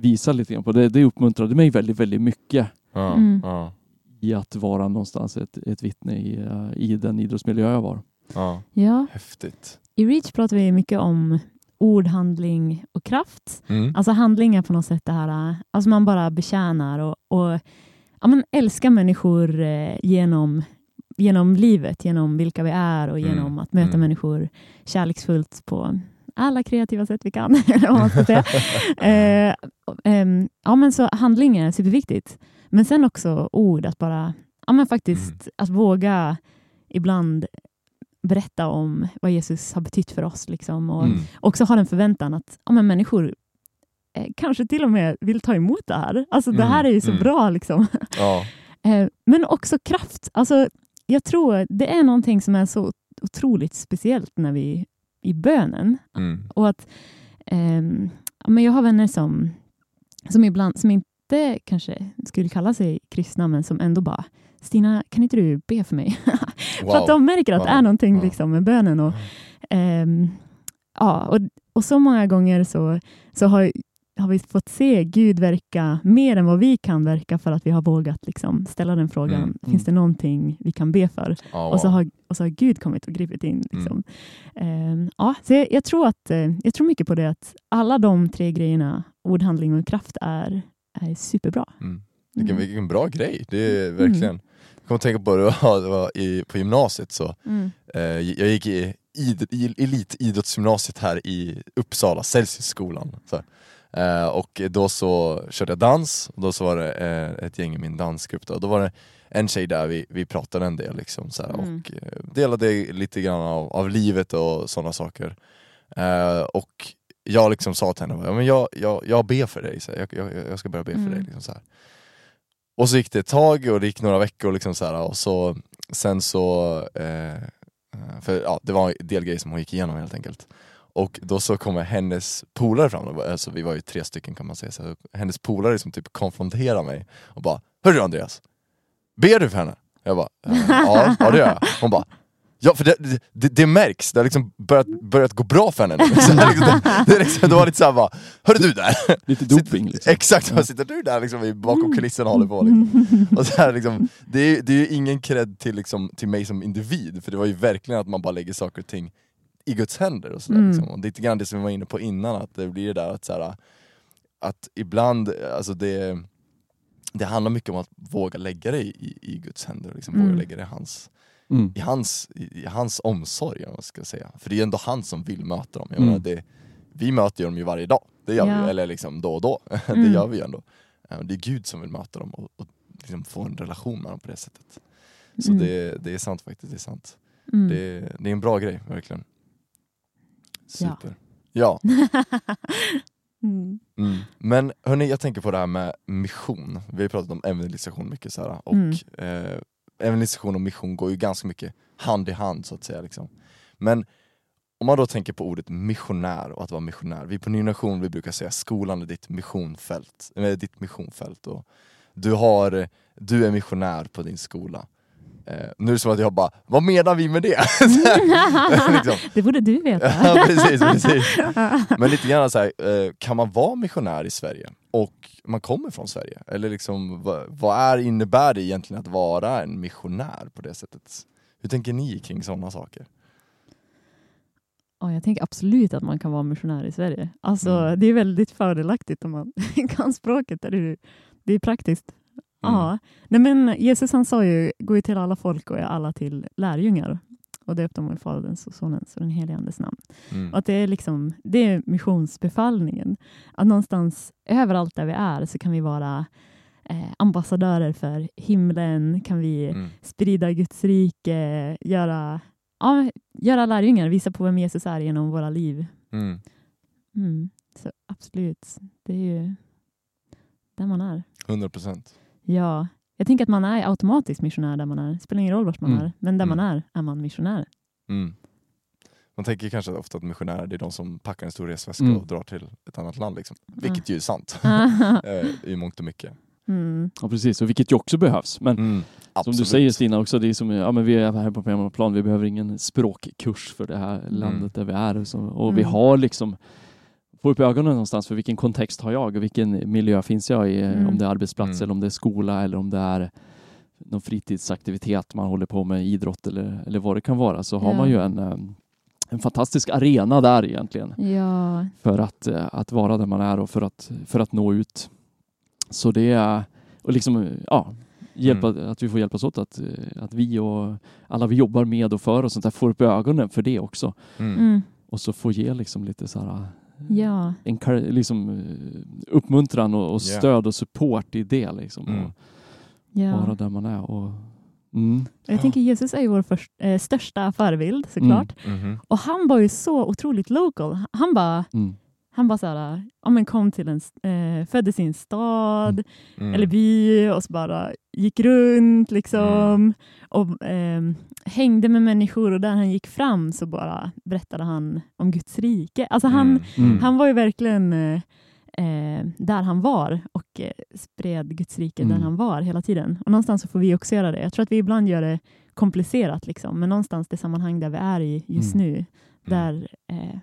visar lite grann på det. Det uppmuntrade mig väldigt, väldigt mycket Ja. Mm. Ja. i att vara någonstans ett, ett vittne i, eh, i den idrottsmiljö jag var. Ja. Ja, Häftigt. i Reach pratar vi mycket om ord, handling och kraft. Mm. Alltså handling är på något sätt det här, äh, alltså man bara betjänar och, och ja, men älskar människor eh, genom, genom livet, genom vilka vi är och Mm, genom att möta mm. människor kärleksfullt på alla kreativa sätt vi kan. man ska säga. eh, ehm, ja, men så handling är superviktigt. Men sen också ord, att bara ja, men faktiskt Mm. att våga ibland berätta om vad Jesus har betytt för oss. Liksom, och Mm. också ha den förväntan att ja, men människor eh, kanske till och med vill ta emot det här. Alltså det Mm, här är ju så mm. bra. Liksom. Ja. Eh, men också kraft. Alltså, jag tror det är någonting som är så otroligt speciellt när vi i bönen. Mm. Och att ja, men jag har vänner som, som ibland, som inte kanske skulle kalla sig kristna, men som ändå bara Stina, kan inte du be för mig? Wow. För att de märker att det är Wow. någonting Wow. liksom, med bönen. Och, ehm, ja, och, och så många gånger så, så har, har vi fått se Gud verka mer än vad vi kan verka för att vi har vågat liksom, ställa den frågan. Mm. Finns det någonting vi kan be för? Ja. Och, så har, och så har Gud kommit och gripit in. Liksom. Ehm, ja, så jag, jag, tror att, eh, jag tror mycket på det att alla de tre grejerna, ord, handling och kraft, är, är superbra. Mm. Vilken, Mm. vilken bra grej, det är verkligen. Jag kommer att tänka på det, det var i, på gymnasiet så, Mm. eh, jag gick i, id, i elitidrottsgymnasiet här i Uppsala, Celsiusskolan. Så. Eh, och då så körde jag dans, och då så var det eh, ett gäng i min dansgrupp då. då var det en tjej där vi, vi pratade en del liksom, så här, Mm. och eh, delade lite grann av, av livet och sådana saker. Eh, och jag liksom sa till henne, ja, men jag, jag, jag ber för dig, så jag, jag, jag ska börja be för Mm. dig. Liksom, så. Och så gick det ett tag och det gick några veckor liksom så och så sen så, för ja, det var en del grejer som hon gick igenom helt enkelt. Och då så kommer hennes polare fram, alltså vi var ju tre stycken kan man säga, så hennes polare som typ konfronterar mig och bara Hörru Andreas, ber du för henne? Jag bara, "Eh, ja, ja det gör jag. Hon bara, ja för det, det, det märks, det har liksom börjat, börjat gå bra för henne nu. Så här, liksom, det, det, liksom, det var lite såhär bara, hörru du där! Lite doping liksom. Exakt, vad sitter du där liksom bakom kulisserna och håller på liksom. Och så här, liksom, det, är, det är ju ingen cred till, liksom, till mig som individ, för det var ju verkligen att man bara lägger saker och ting i Guds händer och sådär. Mm. Liksom. Och det är lite grann det som vi var inne på innan, att det blir det där att, så här, att ibland, alltså det, det handlar mycket om att våga lägga det i, i Guds händer, liksom, Mm. våga lägga det i hans, Mm. i hans, i, i hans omsorg, om man ska säga. För det är ändå han som vill möta dem. Jag Mm. menar, det, vi möter dem ju varje dag, det gör vi Ja. ju, eller liksom då och då. det Mm. gör vi ju ändå. Eh, Det är Gud som vill möta dem och, och liksom få en relation med dem på det sättet. Så Mm. det, det är sant faktiskt, det är sant. Mm. Det, det är en bra grej, verkligen. Ja. Super. Ja. mm. Mm. Men hörni, jag tänker på det här med mission. Vi har pratat om evangelisation mycket så här, och Mm. eh, evangelisation och mission går ju ganska mycket hand i hand så att säga. Liksom. Men om man då tänker på ordet missionär och att vara missionär. Vi på Ny Nation vi brukar säga skolan är ditt missionfält. Eller ditt missionfält och du, har, du är missionär på din skola. Eh, nu är det som att jag bara, vad menar vi med det? Här, liksom. Det borde du veta. Ja, precis, precis. Men lite grann så här, eh, kan man vara missionär i Sverige och man kommer från Sverige? Eller liksom, vad, vad är, innebär det egentligen att vara en missionär på det sättet? Hur tänker ni kring sådana saker? Ja, jag tänker absolut att man kan vara missionär i Sverige. Alltså, Mm. Det är väldigt fördelaktigt om man kan språket. Det är praktiskt. Mm. Ja. Nej, men Jesus han sa ju, gå ut till alla folk och är alla till lärjungar. Och döp dem i Faderns och Sonens och den helige Andes namn. Mm. Och att det, är liksom, det är missionsbefallningen. Att någonstans överallt där vi är så kan vi vara eh, ambassadörer för himlen, kan vi Mm. sprida Guds rike, göra, ja, göra lärjungar, visa på vem Jesus är genom våra liv. Mm. Mm. Så absolut, det är ju där man är. 100 procent. Ja, jag tänker att man är automatiskt missionär där man är. Det spelar ingen roll vart man Mm. är, men där man Mm. är är man missionär. Mm. Man tänker kanske ofta att missionärer det är de som packar en stor resväska Mm. och drar till ett annat land. Liksom. Vilket ju är sant eh, i mångt och mycket. mm. Ja, precis. Och vilket ju också behövs. Men Mm. som du Absolut. säger Stina också, det är som, ja, men vi är här på hemmaplan, vi behöver ingen språkkurs för det här landet där vi är. Och, så, och vi har liksom, få upp ögonen någonstans för vilken kontext har jag och vilken miljö finns jag i? Mm. Om det är arbetsplats Mm. eller om det är skola eller om det är någon fritidsaktivitet man håller på med, idrott eller, eller vad det kan vara, så har Ja. man ju en, eh, en fantastisk arena där egentligen Ja, för att, eh, att vara där man är och för att, för att nå ut. Så det är, och liksom, ja, hjälpa, att vi får hjälpas åt att, eh, att vi och alla vi jobbar med och för och sånt där får upp ögonen för det också. Mm. mm. Och så få ge liksom lite så här, ja. en liksom, eh, uppmuntran och, och stöd och support i det liksom. Mm. Och ja. vara där man är. Och, mm. Jag tänker Jesus är ju vår först, eh, största förebild såklart. Mhm. Och han var ju så otroligt local. Han bara, Mm. Han bara så här, ja, men kom till en, eh, föddes i en stad Mm. eller by och så bara gick runt liksom Mm. och eh, hängde med människor och där han gick fram så bara berättade han om Guds rike. Alltså han, Mm. Mm. han var ju verkligen eh, eh, där han var och eh, spred Guds rike Mm. där han var hela tiden. Och någonstans så får vi också göra det. Jag tror att vi ibland gör det komplicerat, liksom, men någonstans det sammanhang där vi är i just Mm. nu, där, eh,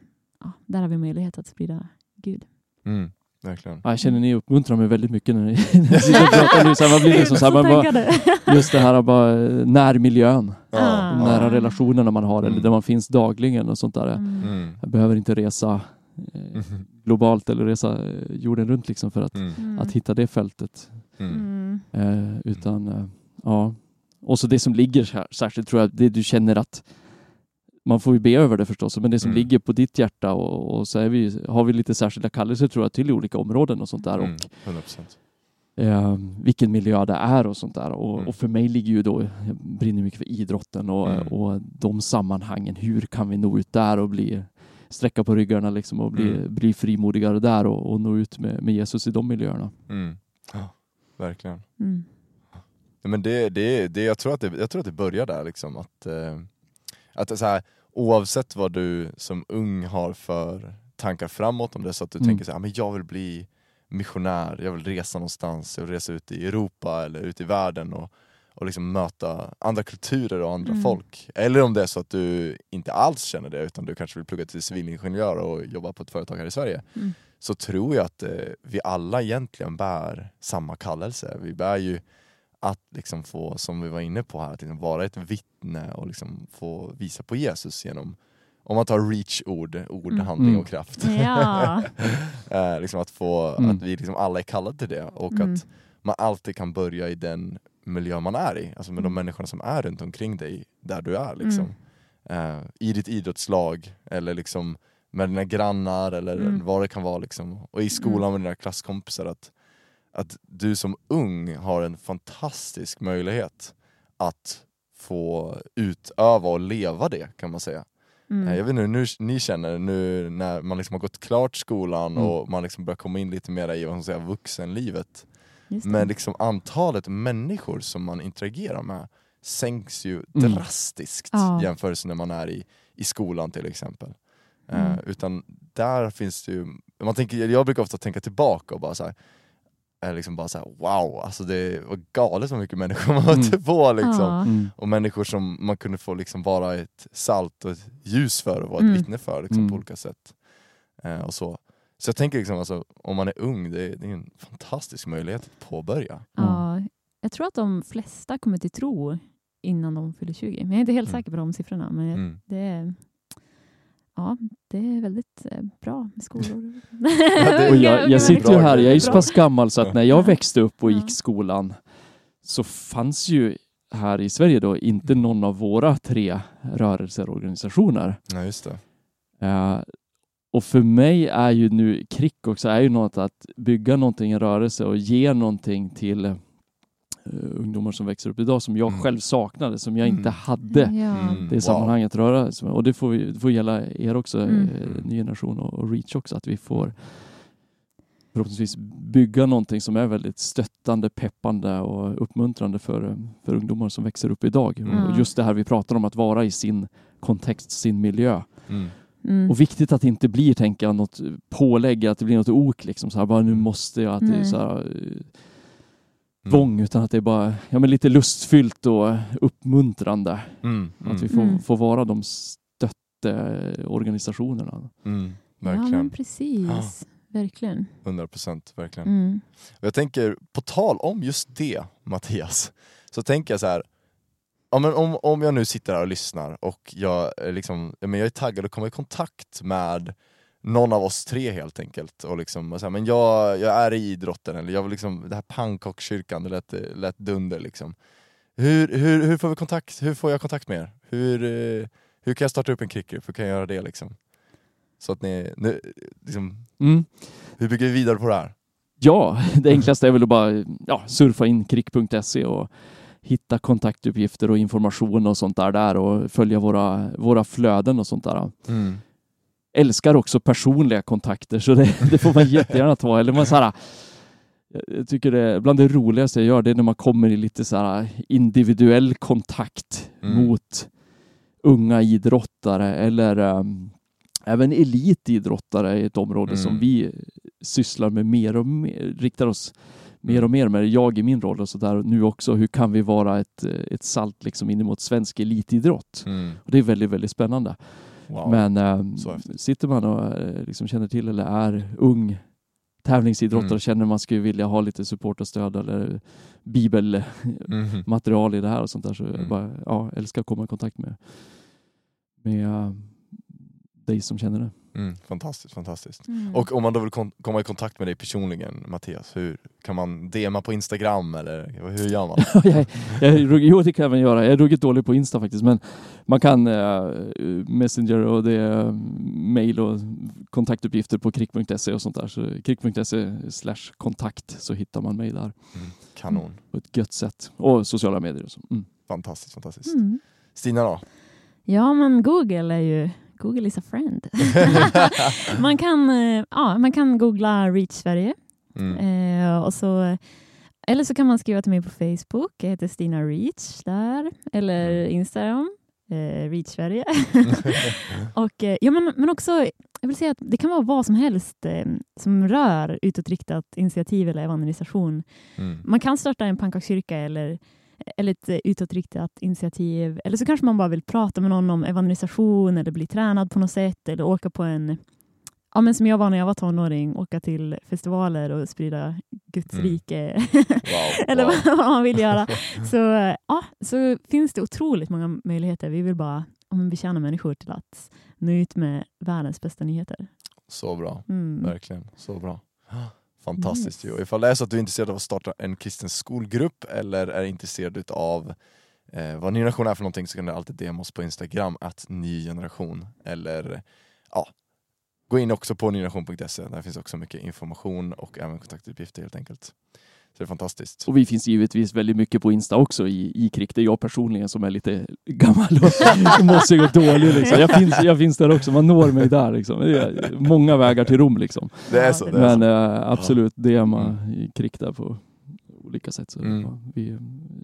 ja, där har vi möjlighet att sprida Gud. Mm. Verkligen. Ja, jag känner ni uppmuntrar mig väldigt mycket när ni, när ni sitter och pratar nu. Så här, man blir liksom så här, man bara, just det här bara eh, närmiljön. Ah. De nära relationerna man har eller Mm. där man finns dagligen och sånt där. Mm. Mm. Jag behöver inte resa eh, Mhm. globalt eller resa eh, jorden runt liksom för att, Mm. Mm. att hitta det fältet. Mm. Mm. Eh, utan, eh, ja. Och så det som ligger sär- särskilt tror jag, det du känner att man får ju be över det förstås, men det som Mm. ligger på ditt hjärta och, och så är vi, har vi lite särskilda kallelser tror jag till olika områden och sånt där. Mm. Och 100%. eh, vilken miljö det är och sånt där. Och, Mm. och för mig ligger ju då, jag brinner mycket för idrotten och, Mm. och de sammanhangen. Hur kan vi nå ut där och bli sträcka på ryggarna liksom och bli, Mm. bli frimodigare där och, och nå ut med, med Jesus i de miljöerna. Mm. Ja, verkligen. Mm. Ja, men det, det, det, jag, tror att det, jag tror att det börjar där. Liksom, att, eh, att så här, oavsett vad du som ung har för tankar framåt, om det är så att du Mm. tänker så här, "Ah, men jag vill bli missionär, jag vill resa någonstans, jag vill resa ut i Europa eller ut i världen och, och liksom möta andra kulturer och andra Mm. folk. Eller om det är så att du inte alls känner det, utan du kanske vill plugga till civilingenjör och jobba på ett företag här i Sverige Mm. så tror jag att eh, vi alla egentligen bär samma kallelse. Vi bär ju att liksom få, som vi var inne på här, att liksom vara ett vittne och liksom få visa på Jesus genom, om man tar reach-ord, ord, Mm. handling Mm. och kraft. Ja. eh, liksom att, få, Mm. att vi liksom alla är kallade till det och Mm. att man alltid kan börja i den miljö man är i, alltså med de Mm. människorna som är runt omkring dig, där du är. Liksom. Eh, I ditt idrottslag eller liksom med dina grannar eller Mm. vad det kan vara. Liksom. Och i skolan med dina klasskompisar. Att, att du som ung har en fantastisk möjlighet att få utöva och leva det kan man säga. Mm. Jag vet inte hur nu, ni känner nu när man liksom har gått klart skolan Mm. och man liksom börjar komma in lite mer i vad man säga, vuxenlivet. Men liksom antalet människor som man interagerar med sänks ju Mm. drastiskt Ja. jämfört när man är i, i skolan till exempel. Mm. Eh, utan där finns det ju, man tänker, jag brukar ofta tänka tillbaka och bara så här, är liksom bara så här: wow, alltså det var galet så mycket människor man mötte på liksom. Mm. Och människor som man kunde få liksom vara ett salt och ett ljus för och vara ett Mm. vittne för liksom, Mm. på olika sätt. Eh, och så. så jag tänker liksom, alltså, om man är ung, det är, det är en fantastisk möjlighet att påbörja. Ja, jag tror att de flesta kommer till tro innan de fyller 20. Men jag är inte helt Mm. säker på de siffrorna. Men Mm. det, är, ja, det är väldigt eh, bra med skolor. Och jag, jag sitter ju här, jag är ju så pass gammal så att när jag Ja. växte upp och Ja. gick skolan så fanns ju här i Sverige då inte någon av våra tre rörelser och organisationer. Ja, just det. Eh, och för mig är ju nu KRIK också är ju något att bygga någonting i rörelse och ge någonting till ungdomar som växer upp idag som jag Mm. själv saknade, som jag Mm. inte hade Ja. Mm. det Wow. sammanhanget röra sig med. Och det får, vi, det får gälla er också, Mm. eh, ny generation och, och Reach också, att vi får förhoppningsvis bygga någonting som är väldigt stöttande, peppande och uppmuntrande för, eh, för ungdomar som växer upp idag. Mm. Och just det här vi pratar om, att vara i sin kontext, sin miljö. Mm. Mm. Och viktigt att det inte blir, tänker jag, något pålägg, att det blir något ok liksom. Så här, bara nu måste jag, att det är så här, eh, Mm. utan att det är bara ja, men lite lustfyllt och uppmuntrande. Mm. Att vi Mm. får, Mm. får vara de stötteorganisationerna. Mm. ja, men Verkligen. precis. Verkligen. 100 procent, verkligen. Mm. Och jag tänker, på tal om just det Mattias, så tänker jag så här. Ja, men om, om jag nu sitter här och lyssnar och jag, är liksom, ja, men jag är taggad att komma i kontakt med någon av oss tre helt enkelt. Och liksom, och så här, men jag, jag är i idrotten, eller jag vill liksom, det här pannkakskyrkan, det lät, lät dunder liksom. Hur, hur, hur får vi kontakt? Hur får jag kontakt med er? Hur, eh, hur kan jag starta upp en krickgrupp? Hur kan jag göra det liksom? Så att ni, nu, liksom, Mm. hur bygger vi vidare på det här? Ja, det enklaste är väl att bara ja, surfa in krik.se och hitta kontaktuppgifter och information och sånt där, där och följa våra, våra flöden och sånt där. Mm. Älskar också personliga kontakter så det, det får man jättegärna ta. Eller man så här, jag tycker det, bland det roligaste jag gör det är när man kommer i lite så här individuell kontakt Mm. mot unga idrottare eller um, även elitidrottare i ett område Mm. som vi sysslar med mer och mer, riktar oss mer och mer med, jag i min roll och så där nu också, hur kan vi vara ett, ett salt liksom in mot svensk elitidrott? Mm. Och det är väldigt, väldigt spännande. Wow. Men Så häftigt. sitter man och eh, liksom känner till eller är ung tävlingsidrottare Mm. känner man skulle vilja ha lite support och stöd eller bibelmaterial Mhm. i det här och sånt där så Mm. jag bara, ja, älskar att komma i kontakt med, med eh, dig som känner det. Mm, fantastiskt, fantastiskt. Mm. Och om man då vill kon- komma i kontakt med dig personligen, Mattias, hur kan man DMa på Instagram eller hur gör man? jag, jag, jo, det kan jag väl göra. Jag är ruggigt dålig på Insta faktiskt, men man kan eh, Messenger och det är mail och kontaktuppgifter på krik.se och sånt där. Så krik.se slash kontakt så hittar man mig där Mm, kanon. på ett gött sätt. Och sociala medier och så. Mm. Fantastiskt, fantastiskt. Mm. Stina då? Ja, men Google är ju Google is a friend. man, kan, eh, ja, man kan googla Reach Sverige. Mm. Eh, och så, eller så kan man skriva till mig på Facebook. Jag heter Stina Reach där. Eller Mm. Instagram. Eh, Reach Sverige. och, eh, ja, men, men också, jag vill säga att det kan vara vad som helst eh, som rör utåtriktat initiativ eller evangelisation. Mm. Man kan starta en pannkakskyrka eller, eller ett eh, utåtriktat initiativ. Eller så kanske man bara vill prata med någon om evangelisation eller bli tränad på något sätt eller åka på en Ja, men som jag var när jag var tonåring, åka till festivaler och sprida Guds Mm. rike. Wow, eller wow. vad man vill göra. Så, ja, så finns det otroligt många möjligheter. Vi vill bara men betjäna människor till att nå ut med världens bästa nyheter. Så bra, Mm. verkligen. Så bra. Fantastiskt ju. Ifall det är så att du är intresserad av att starta en kristen skolgrupp eller är intresserad av eh, vad ny generation är för någonting så kan du alltid DM oss på Instagram, att ny generation. Eller ja, gå in också på nygeneration.se, där finns också mycket information och även kontaktuppgifter helt enkelt. Så det är fantastiskt. Och vi finns givetvis väldigt mycket på Insta också i, i KRIK. Det är jag personligen som är lite gammal och mossig och dålig. Liksom. Jag, finns, jag finns där också, man når mig där. Liksom. Det är många vägar till Rom. Liksom. Det är så. det Det är Men så. eh, absolut, DMa Mm. i KRIK där på olika sätt. Så, Mm. ja, vi,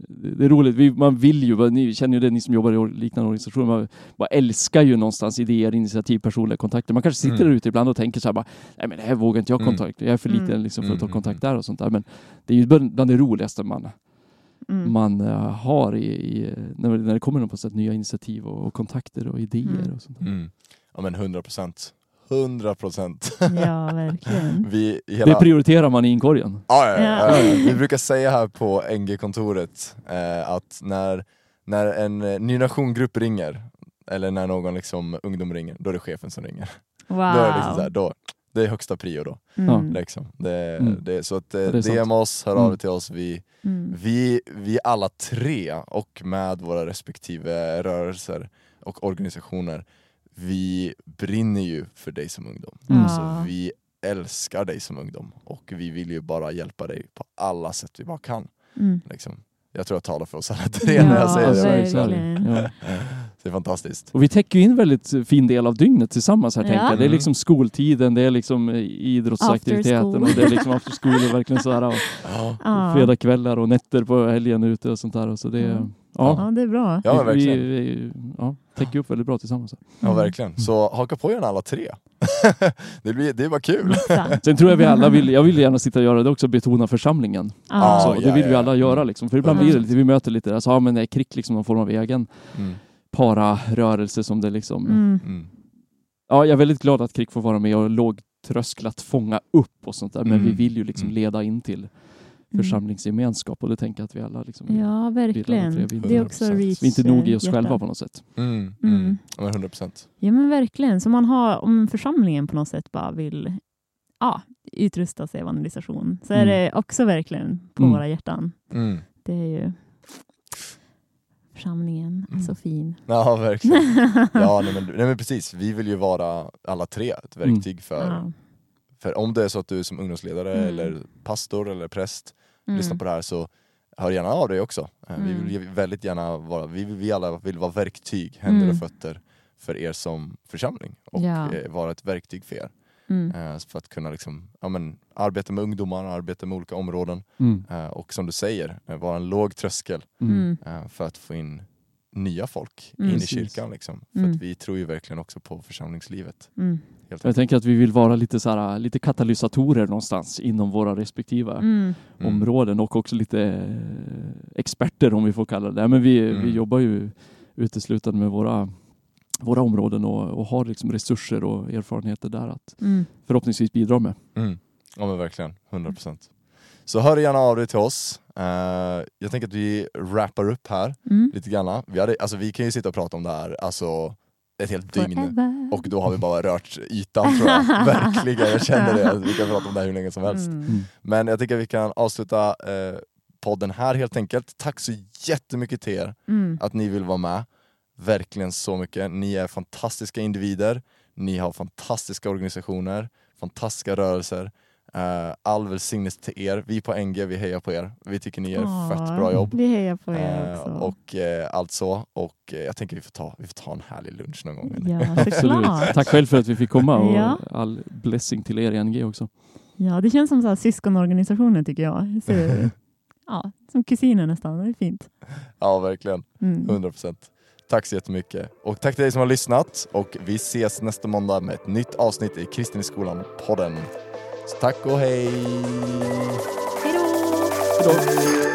det är roligt. Vi, man vill ju, ni känner ju det, ni som jobbar i liknande organisationer, man bara älskar ju någonstans idéer, initiativ, personliga kontakter. Man kanske sitter Mm. där ute ibland och tänker så här bara, nej men det här vågar inte jag Mm. kontakt. Jag är för liten Mm. liksom för att ta Mm, kontakt mm, där och sånt där. Men det är ju bland det roligaste man, Mm. man eh, har i, i, när, när det kommer någon på sätt nya initiativ och, och kontakter och idéer Mm. och sånt där. Mm. Ja men 100 procent. 100 procent. Ja, verkligen. Vi Det prioriterar man i inkorgen. Ja, ja, ja, Ja. Vi brukar säga här på NG-kontoret eh, att när, när en eh, ny nationgrupp ringer, eller när någon liksom, ungdom ringer, då är det chefen som ringer. Wow. Då är det, liksom så här, då, det är högsta prio då. Mm. Liksom. Det, Mm. det, så att eh. DM oss, hör Mm. av er till oss. Vi, Mm. vi, vi alla tre och med våra respektive rörelser och organisationer, vi brinner ju för dig som ungdom. Mm. Alltså, vi älskar dig som ungdom och vi vill ju bara hjälpa dig på alla sätt vi bara kan. Mm. Liksom. Jag tror jag talar för oss alla tre när jag Ja, säger det. verkligen. Ja. Det är fantastiskt. Och vi täcker ju in väldigt fin del av dygnet tillsammans här Ja. tänker jag. Det är liksom skoltiden, det är liksom eh, idrottsaktiviteten och det är liksom after school och verkligen så här. Och Ja, Ja. fredagskvällar och nätter på helgen ute och sånt där. Och så det, Mm. Ja, ja, det är bra. ja verkligen. vi, vi ja, täcker upp väldigt bra tillsammans. Ja, verkligen. Så haka på gärna alla tre. det, blir, det är bara kul. Sen tror jag vi alla vill, jag vill gärna sitta och göra det också, betona församlingen. Ja. så, Ja, och det ja, vill vi alla göra liksom. För ibland Mm. blir det lite, vi möter lite, alltså, ja men är KRIK liksom någon form av egen Mm. pararörelse som det liksom Mm. Mm. Ja, jag är väldigt glad att KRIK får vara med och lågtrösklat fånga upp och sånt där. Men Mm. vi vill ju liksom Mm. leda in till församlingsgemenskap och det tänker jag att vi alla liksom Mm. Ja, verkligen. tre vill. Det är också 100%. Reach Vi är inte nog i oss hjärta. själva på något sätt. Mm. Mm. Mm. Ja, men 100 procent. Ja, men verkligen. Så man har, om församlingen på något sätt bara vill ja, utrusta sig evangelisation så är Mm. det också verkligen på Mm. våra hjärtan. Mm. Det är ju församlingen är Mm. så fin. Ja, verkligen. Ja, nej, men, nej, men precis. Vi vill ju vara alla tre ett verktyg för, Ja. för om det är så att du som ungdomsledare Mm. eller pastor eller präst Mm. lyssnar på det här så hör gärna av dig också. Eh, Vi Mm. vill ju väldigt gärna vara, vi, vi alla vill vara verktyg, händer Mm. och fötter för er som församling och Ja. eh, vara ett verktyg för er. Mm. Eh, för att kunna liksom, ja, men, arbeta med ungdomar, arbeta med olika områden Mm. och som du säger, vara en låg tröskel Mm. Mm. för att få in nya folk Mm. in i kyrkan. Liksom. För Mm. att vi tror ju verkligen också på församlingslivet. Mm. Helt Jag tänker att vi vill vara lite, så här, lite katalysatorer någonstans inom våra respektiva Mm. Mm. områden och också lite eh, experter om vi får kalla det. Men vi, Mm. vi jobbar ju uteslutande med våra, våra områden och, och har liksom resurser och erfarenheter där att Mm. förhoppningsvis bidra med. Mm. Ja men verkligen, 100%. Så hör gärna av dig till oss. Eh, jag tänker att vi wrappar upp här Mm. lite grann. Vi, hade, alltså, vi kan ju sitta och prata om det här alltså, ett helt dygn. Forever. Och då har vi bara rört ytan tror jag. Verkligen, jag känner det. Vi kan prata om det här hur länge som helst. Mm. Men jag tycker att vi kan avsluta eh, podden här helt enkelt. Tack så jättemycket till er Mm. att ni vill vara med. Verkligen så mycket. Ni är fantastiska individer. Ni har fantastiska organisationer, fantastiska rörelser. Eh, all välsignelse till er. Vi på NG, vi hejar på er. Vi tycker ni gör Ja, fett bra jobb. Vi hejar på er Eh, också. och eh, allt så. Och jag tänker vi får, ta, vi får ta en härlig lunch någon gång. Ja, Absolut. Tack själv för att vi fick komma och Ja. all blessing till er i NG också. Ja, det känns som så här syskonorganisationer tycker jag. Så, ja, som kusiner nästan. Det är fint. Ja, verkligen. Mm. 100%. Tack så jättemycket. Och tack till dig som har lyssnat. Och vi ses nästa måndag med ett nytt avsnitt i Kristen i skolan-podden. Så tack och hej! Hej då!